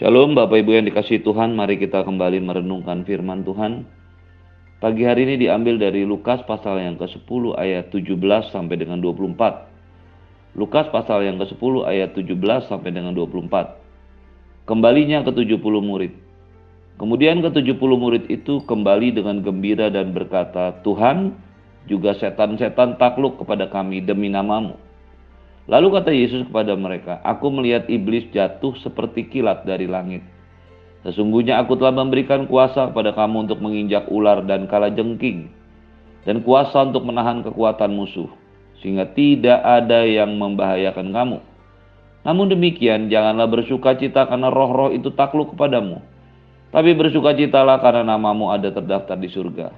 Shalom Bapak Ibu yang dikasih Tuhan, mari kita kembali merenungkan firman Tuhan. Pagi hari ini diambil dari Lukas pasal yang ke-10 ayat 17 sampai dengan 24. Lukas pasal yang ke-10 ayat 17 sampai dengan 24. Kembalinya ke 70 murid. Kemudian ke 70 murid itu kembali dengan gembira dan berkata, Tuhan, juga setan-setan takluk kepada kami demi namamu. Lalu kata Yesus kepada mereka, Aku melihat iblis jatuh seperti kilat dari langit. Sesungguhnya aku telah memberikan kuasa kepada kamu untuk menginjak ular dan kala jengking, dan kuasa untuk menahan kekuatan musuh, sehingga tidak ada yang membahayakan kamu. Namun demikian, janganlah bersuka cita karena roh-roh itu takluk kepadamu, tapi bersukacitalah karena namamu ada terdaftar di surga.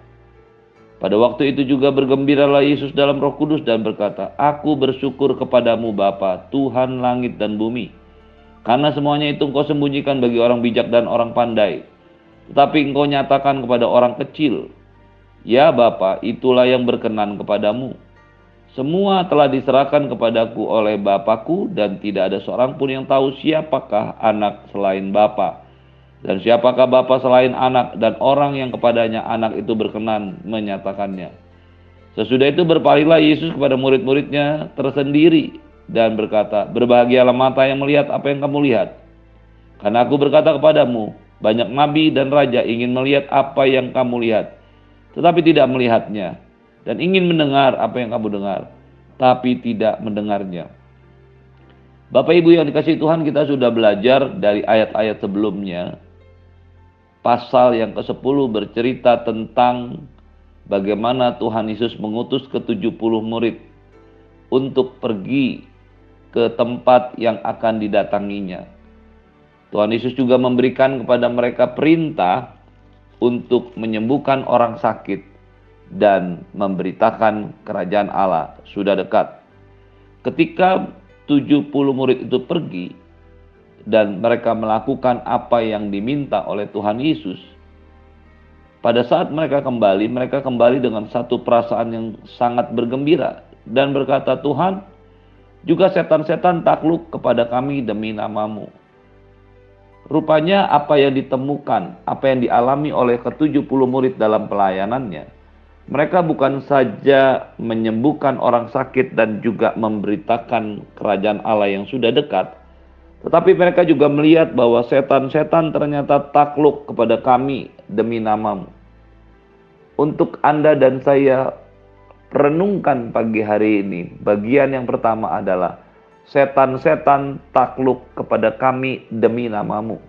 Pada waktu itu juga bergembiralah Yesus dalam roh kudus dan berkata, Aku bersyukur kepadamu Bapa, Tuhan langit dan bumi. Karena semuanya itu engkau sembunyikan bagi orang bijak dan orang pandai. Tetapi engkau nyatakan kepada orang kecil. Ya Bapa, itulah yang berkenan kepadamu. Semua telah diserahkan kepadaku oleh Bapakku dan tidak ada seorang pun yang tahu siapakah anak selain Bapa dan siapakah Bapa selain anak dan orang yang kepadanya anak itu berkenan menyatakannya. Sesudah itu berpalinglah Yesus kepada murid-muridnya tersendiri dan berkata, Berbahagialah mata yang melihat apa yang kamu lihat. Karena aku berkata kepadamu, banyak nabi dan raja ingin melihat apa yang kamu lihat, tetapi tidak melihatnya. Dan ingin mendengar apa yang kamu dengar, tapi tidak mendengarnya. Bapak Ibu yang dikasih Tuhan kita sudah belajar dari ayat-ayat sebelumnya pasal yang ke-10 bercerita tentang bagaimana Tuhan Yesus mengutus ke-70 murid untuk pergi ke tempat yang akan didatanginya. Tuhan Yesus juga memberikan kepada mereka perintah untuk menyembuhkan orang sakit dan memberitakan kerajaan Allah sudah dekat. Ketika 70 murid itu pergi, dan mereka melakukan apa yang diminta oleh Tuhan Yesus, pada saat mereka kembali, mereka kembali dengan satu perasaan yang sangat bergembira dan berkata, "Tuhan, juga setan-setan takluk kepada kami demi namamu." Rupanya apa yang ditemukan, apa yang dialami oleh ke-70 murid dalam pelayanannya, mereka bukan saja menyembuhkan orang sakit dan juga memberitakan kerajaan Allah yang sudah dekat, tetapi mereka juga melihat bahwa setan-setan ternyata takluk kepada kami demi namamu. Untuk Anda dan saya renungkan pagi hari ini, bagian yang pertama adalah setan-setan takluk kepada kami demi namamu.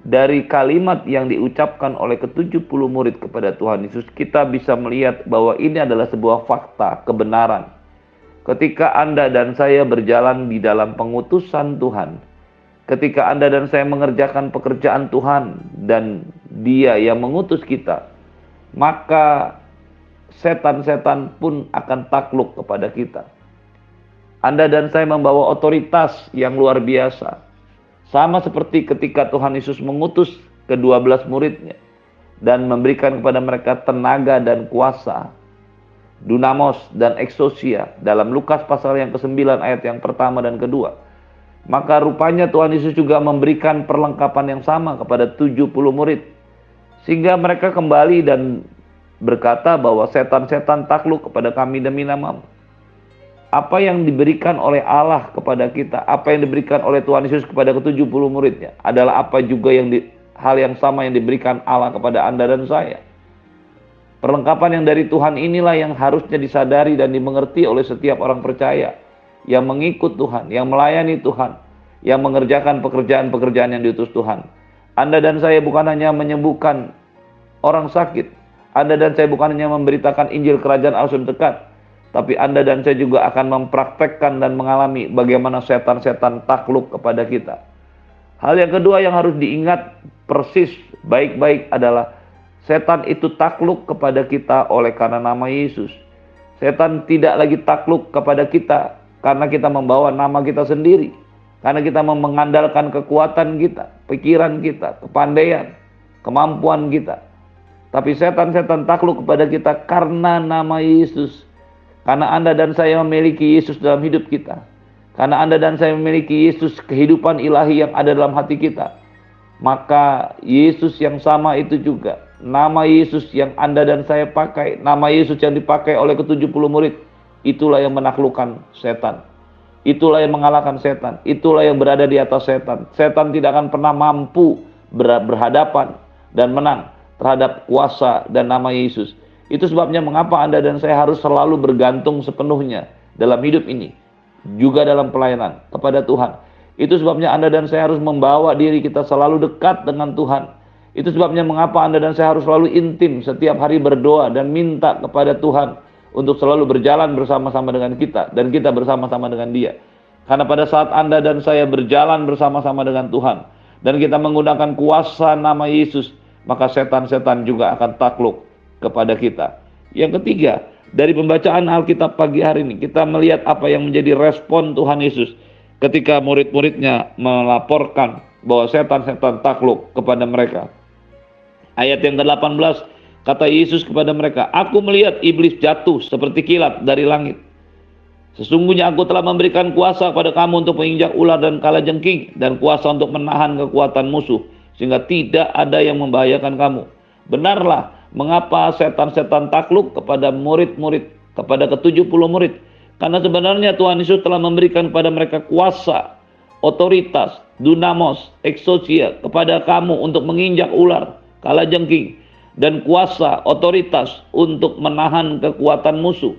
Dari kalimat yang diucapkan oleh ke-70 murid kepada Tuhan Yesus, kita bisa melihat bahwa ini adalah sebuah fakta, kebenaran. Ketika Anda dan saya berjalan di dalam pengutusan Tuhan, ketika Anda dan saya mengerjakan pekerjaan Tuhan dan Dia yang mengutus kita, maka setan-setan pun akan takluk kepada kita. Anda dan saya membawa otoritas yang luar biasa. Sama seperti ketika Tuhan Yesus mengutus kedua belas muridnya dan memberikan kepada mereka tenaga dan kuasa. Dunamos dan eksosia dalam Lukas pasal yang ke-9 ayat yang pertama dan kedua maka rupanya Tuhan Yesus juga memberikan perlengkapan yang sama kepada 70 murid. Sehingga mereka kembali dan berkata bahwa setan-setan takluk kepada kami demi namamu. Apa yang diberikan oleh Allah kepada kita, apa yang diberikan oleh Tuhan Yesus kepada ke-70 muridnya adalah apa juga yang di, hal yang sama yang diberikan Allah kepada Anda dan saya. Perlengkapan yang dari Tuhan inilah yang harusnya disadari dan dimengerti oleh setiap orang percaya yang mengikut Tuhan, yang melayani Tuhan, yang mengerjakan pekerjaan-pekerjaan yang diutus Tuhan. Anda dan saya bukan hanya menyembuhkan orang sakit. Anda dan saya bukan hanya memberitakan Injil Kerajaan Allah dekat. Tapi Anda dan saya juga akan mempraktekkan dan mengalami bagaimana setan-setan takluk kepada kita. Hal yang kedua yang harus diingat persis baik-baik adalah setan itu takluk kepada kita oleh karena nama Yesus. Setan tidak lagi takluk kepada kita karena kita membawa nama kita sendiri. Karena kita mengandalkan kekuatan kita, pikiran kita, kepandaian, kemampuan kita. Tapi setan-setan takluk kepada kita karena nama Yesus. Karena Anda dan saya memiliki Yesus dalam hidup kita. Karena Anda dan saya memiliki Yesus kehidupan ilahi yang ada dalam hati kita. maka Yesus yang sama itu juga nama Yesus yang Anda dan saya pakai, nama Yesus yang dipakai oleh ke-70 murid, itulah yang menaklukkan setan. Itulah yang mengalahkan setan. Itulah yang berada di atas setan. Setan tidak akan pernah mampu berhadapan dan menang terhadap kuasa dan nama Yesus. Itu sebabnya mengapa Anda dan saya harus selalu bergantung sepenuhnya dalam hidup ini. Juga dalam pelayanan kepada Tuhan. Itu sebabnya Anda dan saya harus membawa diri kita selalu dekat dengan Tuhan. Itu sebabnya mengapa Anda dan saya harus selalu intim setiap hari berdoa dan minta kepada Tuhan untuk selalu berjalan bersama-sama dengan kita dan kita bersama-sama dengan Dia. Karena pada saat Anda dan saya berjalan bersama-sama dengan Tuhan dan kita menggunakan kuasa nama Yesus, maka setan-setan juga akan takluk kepada kita. Yang ketiga, dari pembacaan Alkitab pagi hari ini kita melihat apa yang menjadi respon Tuhan Yesus ketika murid-muridnya melaporkan bahwa setan-setan takluk kepada mereka. Ayat yang ke-18 Kata Yesus kepada mereka, Aku melihat iblis jatuh seperti kilat dari langit. Sesungguhnya aku telah memberikan kuasa kepada kamu untuk menginjak ular dan kala jengking dan kuasa untuk menahan kekuatan musuh sehingga tidak ada yang membahayakan kamu. Benarlah mengapa setan-setan takluk kepada murid-murid, kepada ketujuh puluh murid. Karena sebenarnya Tuhan Yesus telah memberikan kepada mereka kuasa, otoritas, dunamos, eksosia kepada kamu untuk menginjak ular, kala jengking, dan kuasa otoritas untuk menahan kekuatan musuh.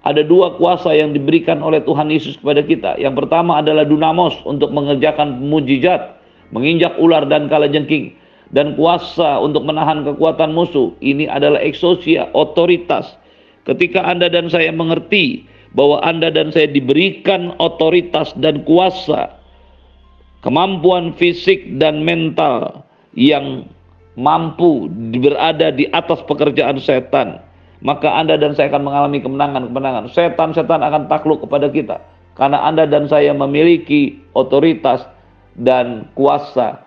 Ada dua kuasa yang diberikan oleh Tuhan Yesus kepada kita. Yang pertama adalah dunamos untuk mengerjakan mujizat, menginjak ular dan kalajengking. Dan kuasa untuk menahan kekuatan musuh. Ini adalah eksosia, otoritas. Ketika Anda dan saya mengerti bahwa Anda dan saya diberikan otoritas dan kuasa, kemampuan fisik dan mental yang mampu berada di atas pekerjaan setan, maka Anda dan saya akan mengalami kemenangan-kemenangan. Setan-setan akan takluk kepada kita karena Anda dan saya memiliki otoritas dan kuasa,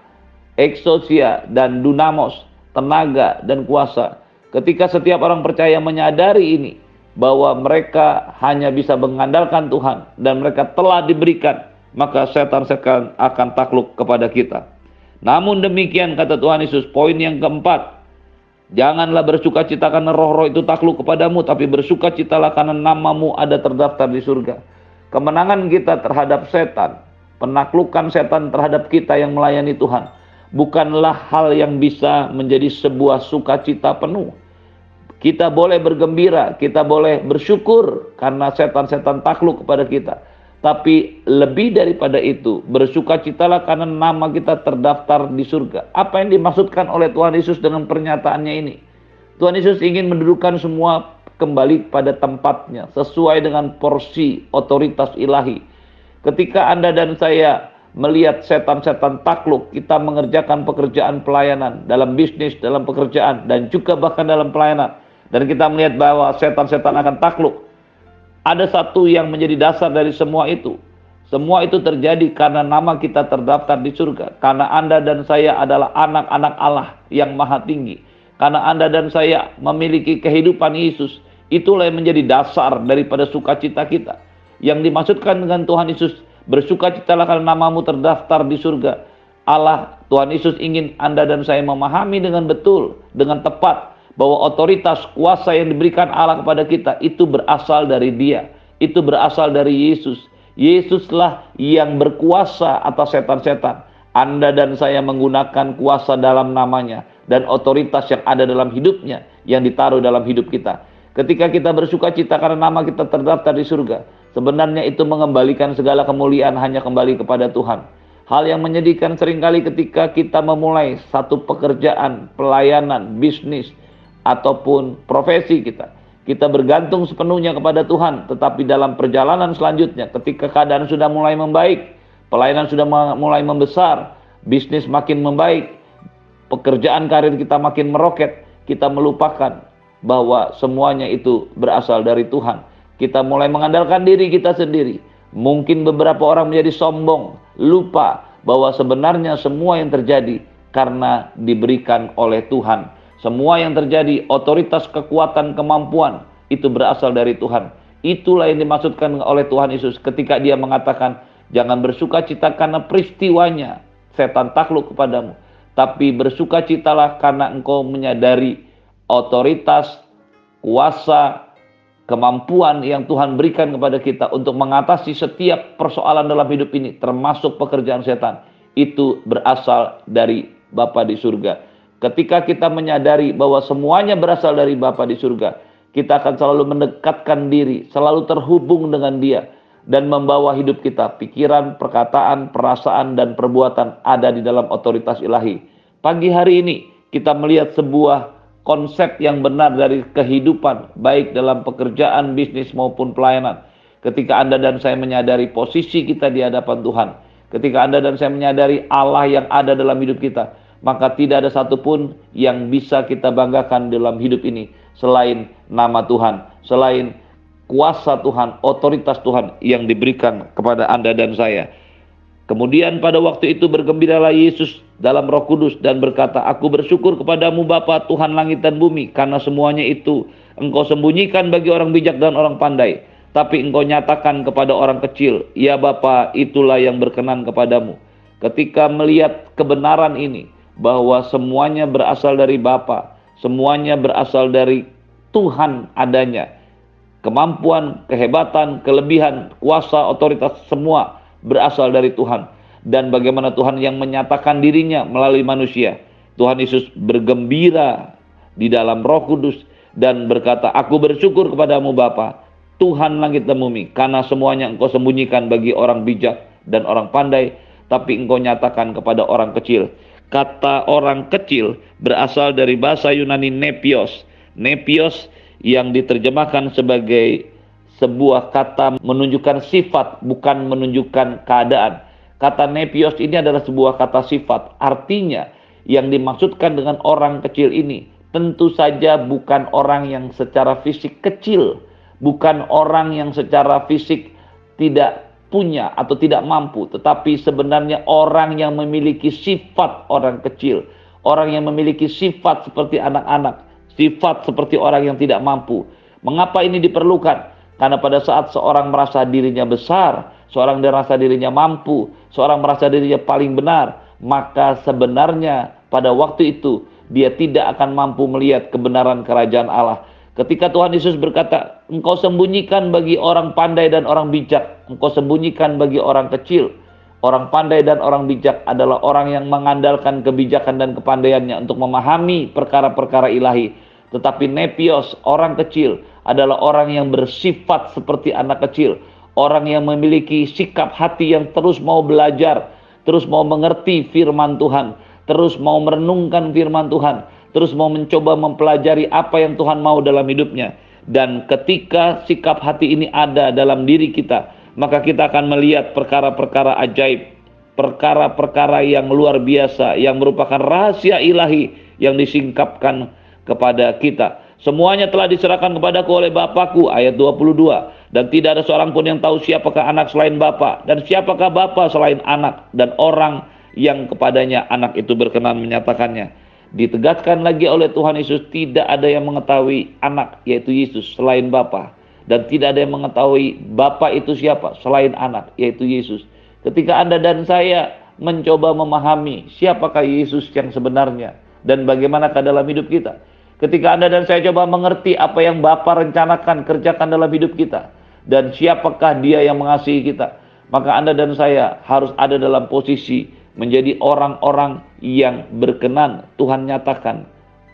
eksosia dan dunamos, tenaga dan kuasa. Ketika setiap orang percaya menyadari ini bahwa mereka hanya bisa mengandalkan Tuhan dan mereka telah diberikan, maka setan-setan akan takluk kepada kita. Namun demikian kata Tuhan Yesus, poin yang keempat, janganlah bersuka cita karena roh-roh itu takluk kepadamu, tapi bersuka citalah karena namamu ada terdaftar di surga. Kemenangan kita terhadap setan, penaklukan setan terhadap kita yang melayani Tuhan, bukanlah hal yang bisa menjadi sebuah sukacita penuh. Kita boleh bergembira, kita boleh bersyukur karena setan-setan takluk kepada kita. Tapi lebih daripada itu, bersukacitalah karena nama kita terdaftar di surga. Apa yang dimaksudkan oleh Tuhan Yesus dengan pernyataannya ini? Tuhan Yesus ingin mendudukkan semua kembali pada tempatnya, sesuai dengan porsi otoritas ilahi. Ketika Anda dan saya melihat setan-setan takluk, kita mengerjakan pekerjaan pelayanan dalam bisnis, dalam pekerjaan, dan juga bahkan dalam pelayanan. Dan kita melihat bahwa setan-setan akan takluk ada satu yang menjadi dasar dari semua itu. Semua itu terjadi karena nama kita terdaftar di surga. Karena Anda dan saya adalah anak-anak Allah yang maha tinggi. Karena Anda dan saya memiliki kehidupan Yesus. Itulah yang menjadi dasar daripada sukacita kita. Yang dimaksudkan dengan Tuhan Yesus, bersukacitalah karena namamu terdaftar di surga. Allah, Tuhan Yesus ingin Anda dan saya memahami dengan betul, dengan tepat, bahwa otoritas kuasa yang diberikan Allah kepada kita itu berasal dari Dia, itu berasal dari Yesus. Yesuslah yang berkuasa atas setan-setan. Anda dan saya menggunakan kuasa dalam namanya dan otoritas yang ada dalam hidupnya yang ditaruh dalam hidup kita. Ketika kita bersuka cita karena nama kita terdaftar di surga, sebenarnya itu mengembalikan segala kemuliaan hanya kembali kepada Tuhan. Hal yang menyedihkan sering kali ketika kita memulai satu pekerjaan, pelayanan, bisnis, ataupun profesi kita. Kita bergantung sepenuhnya kepada Tuhan, tetapi dalam perjalanan selanjutnya ketika keadaan sudah mulai membaik, pelayanan sudah mulai membesar, bisnis makin membaik, pekerjaan karir kita makin meroket, kita melupakan bahwa semuanya itu berasal dari Tuhan. Kita mulai mengandalkan diri kita sendiri. Mungkin beberapa orang menjadi sombong, lupa bahwa sebenarnya semua yang terjadi karena diberikan oleh Tuhan semua yang terjadi, otoritas, kekuatan, kemampuan, itu berasal dari Tuhan. Itulah yang dimaksudkan oleh Tuhan Yesus ketika dia mengatakan, jangan bersuka cita karena peristiwanya, setan takluk kepadamu. tapi bersukacitalah karena engkau menyadari otoritas, kuasa, kemampuan yang Tuhan berikan kepada kita untuk mengatasi setiap persoalan dalam hidup ini, termasuk pekerjaan setan, itu berasal dari Bapa di surga. Ketika kita menyadari bahwa semuanya berasal dari Bapa di surga, kita akan selalu mendekatkan diri, selalu terhubung dengan Dia, dan membawa hidup kita, pikiran, perkataan, perasaan, dan perbuatan ada di dalam otoritas ilahi. Pagi hari ini kita melihat sebuah konsep yang benar dari kehidupan, baik dalam pekerjaan, bisnis maupun pelayanan. Ketika Anda dan saya menyadari posisi kita di hadapan Tuhan, ketika Anda dan saya menyadari Allah yang ada dalam hidup kita, maka tidak ada satupun yang bisa kita banggakan dalam hidup ini selain nama Tuhan, selain kuasa Tuhan, otoritas Tuhan yang diberikan kepada Anda dan saya. Kemudian pada waktu itu bergembiralah Yesus dalam roh kudus dan berkata, Aku bersyukur kepadamu Bapa Tuhan langit dan bumi, karena semuanya itu engkau sembunyikan bagi orang bijak dan orang pandai, tapi engkau nyatakan kepada orang kecil, Ya Bapa itulah yang berkenan kepadamu. Ketika melihat kebenaran ini, bahwa semuanya berasal dari Bapa, semuanya berasal dari Tuhan adanya, kemampuan, kehebatan, kelebihan, kuasa, otoritas semua berasal dari Tuhan dan bagaimana Tuhan yang menyatakan dirinya melalui manusia. Tuhan Yesus bergembira di dalam Roh Kudus dan berkata, "Aku bersyukur kepadamu Bapa, Tuhan langit dan bumi, karena semuanya Engkau sembunyikan bagi orang bijak dan orang pandai, tapi Engkau nyatakan kepada orang kecil." Kata orang kecil berasal dari bahasa Yunani nepios. Nepios yang diterjemahkan sebagai sebuah kata menunjukkan sifat bukan menunjukkan keadaan. Kata nepios ini adalah sebuah kata sifat. Artinya yang dimaksudkan dengan orang kecil ini tentu saja bukan orang yang secara fisik kecil, bukan orang yang secara fisik tidak punya atau tidak mampu, tetapi sebenarnya orang yang memiliki sifat orang kecil, orang yang memiliki sifat seperti anak-anak, sifat seperti orang yang tidak mampu. Mengapa ini diperlukan? Karena pada saat seorang merasa dirinya besar, seorang merasa dirinya mampu, seorang merasa dirinya paling benar, maka sebenarnya pada waktu itu dia tidak akan mampu melihat kebenaran kerajaan Allah. Ketika Tuhan Yesus berkata, engkau sembunyikan bagi orang pandai dan orang bijak, engkau sembunyikan bagi orang kecil. Orang pandai dan orang bijak adalah orang yang mengandalkan kebijakan dan kepandaiannya untuk memahami perkara-perkara ilahi tetapi nepios, orang kecil, adalah orang yang bersifat seperti anak kecil. Orang yang memiliki sikap hati yang terus mau belajar, terus mau mengerti firman Tuhan, terus mau merenungkan firman Tuhan, terus mau mencoba mempelajari apa yang Tuhan mau dalam hidupnya. Dan ketika sikap hati ini ada dalam diri kita, maka kita akan melihat perkara-perkara ajaib, perkara-perkara yang luar biasa, yang merupakan rahasia ilahi yang disingkapkan kepada kita. Semuanya telah diserahkan kepadaku oleh Bapakku, ayat 22. Dan tidak ada seorang pun yang tahu siapakah anak selain Bapa dan siapakah Bapa selain anak dan orang yang kepadanya anak itu berkenan menyatakannya. Ditegaskan lagi oleh Tuhan Yesus, tidak ada yang mengetahui anak yaitu Yesus selain Bapa dan tidak ada yang mengetahui Bapa itu siapa selain anak yaitu Yesus. Ketika Anda dan saya mencoba memahami siapakah Yesus yang sebenarnya dan bagaimanakah dalam hidup kita, Ketika Anda dan saya coba mengerti apa yang Bapa rencanakan kerjakan dalam hidup kita dan siapakah Dia yang mengasihi kita, maka Anda dan saya harus ada dalam posisi menjadi orang-orang yang berkenan Tuhan nyatakan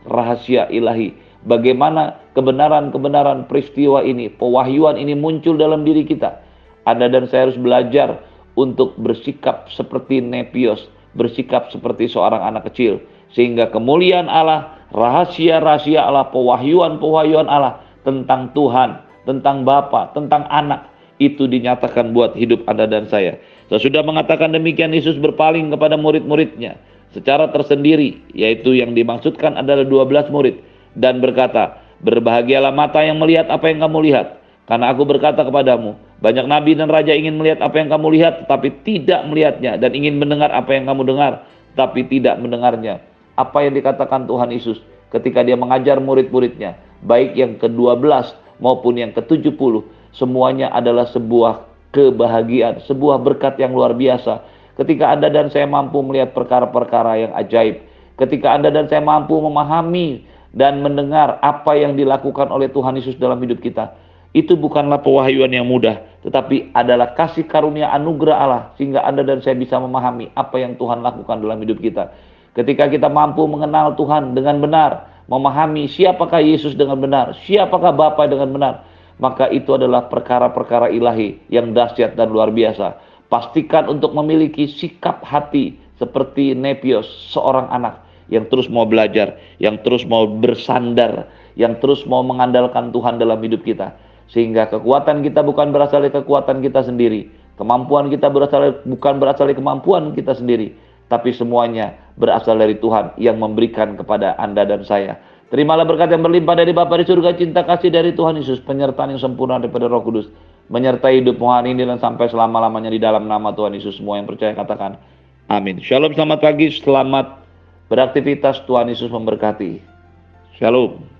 rahasia ilahi. Bagaimana kebenaran-kebenaran peristiwa ini, pewahyuan ini muncul dalam diri kita. Anda dan saya harus belajar untuk bersikap seperti Nepios, bersikap seperti seorang anak kecil. Sehingga kemuliaan Allah rahasia-rahasia Allah, pewahyuan-pewahyuan Allah tentang Tuhan, tentang Bapa, tentang anak itu dinyatakan buat hidup Anda dan saya. Saya sudah mengatakan demikian Yesus berpaling kepada murid-muridnya secara tersendiri, yaitu yang dimaksudkan adalah 12 murid dan berkata, "Berbahagialah mata yang melihat apa yang kamu lihat, karena aku berkata kepadamu, banyak nabi dan raja ingin melihat apa yang kamu lihat tetapi tidak melihatnya dan ingin mendengar apa yang kamu dengar tapi tidak mendengarnya." apa yang dikatakan Tuhan Yesus ketika dia mengajar murid-muridnya, baik yang ke-12 maupun yang ke-70, semuanya adalah sebuah kebahagiaan, sebuah berkat yang luar biasa. Ketika Anda dan saya mampu melihat perkara-perkara yang ajaib, Ketika Anda dan saya mampu memahami dan mendengar apa yang dilakukan oleh Tuhan Yesus dalam hidup kita, itu bukanlah pewahyuan yang mudah, tetapi adalah kasih karunia anugerah Allah sehingga Anda dan saya bisa memahami apa yang Tuhan lakukan dalam hidup kita. Ketika kita mampu mengenal Tuhan dengan benar, memahami siapakah Yesus dengan benar, siapakah Bapa dengan benar, maka itu adalah perkara-perkara ilahi yang dahsyat dan luar biasa. Pastikan untuk memiliki sikap hati seperti Nepios, seorang anak yang terus mau belajar, yang terus mau bersandar, yang terus mau mengandalkan Tuhan dalam hidup kita. Sehingga kekuatan kita bukan berasal dari kekuatan kita sendiri. Kemampuan kita berasal bukan berasal dari kemampuan kita sendiri, tapi semuanya berasal dari Tuhan yang memberikan kepada Anda dan saya. Terimalah berkat yang berlimpah dari Bapa di surga, cinta kasih dari Tuhan Yesus, penyertaan yang sempurna daripada Roh Kudus, menyertai hidupmu hari ini dan sampai selama-lamanya di dalam nama Tuhan Yesus. Semua yang percaya katakan amin. Shalom, selamat pagi, selamat beraktivitas. Tuhan Yesus memberkati. Shalom.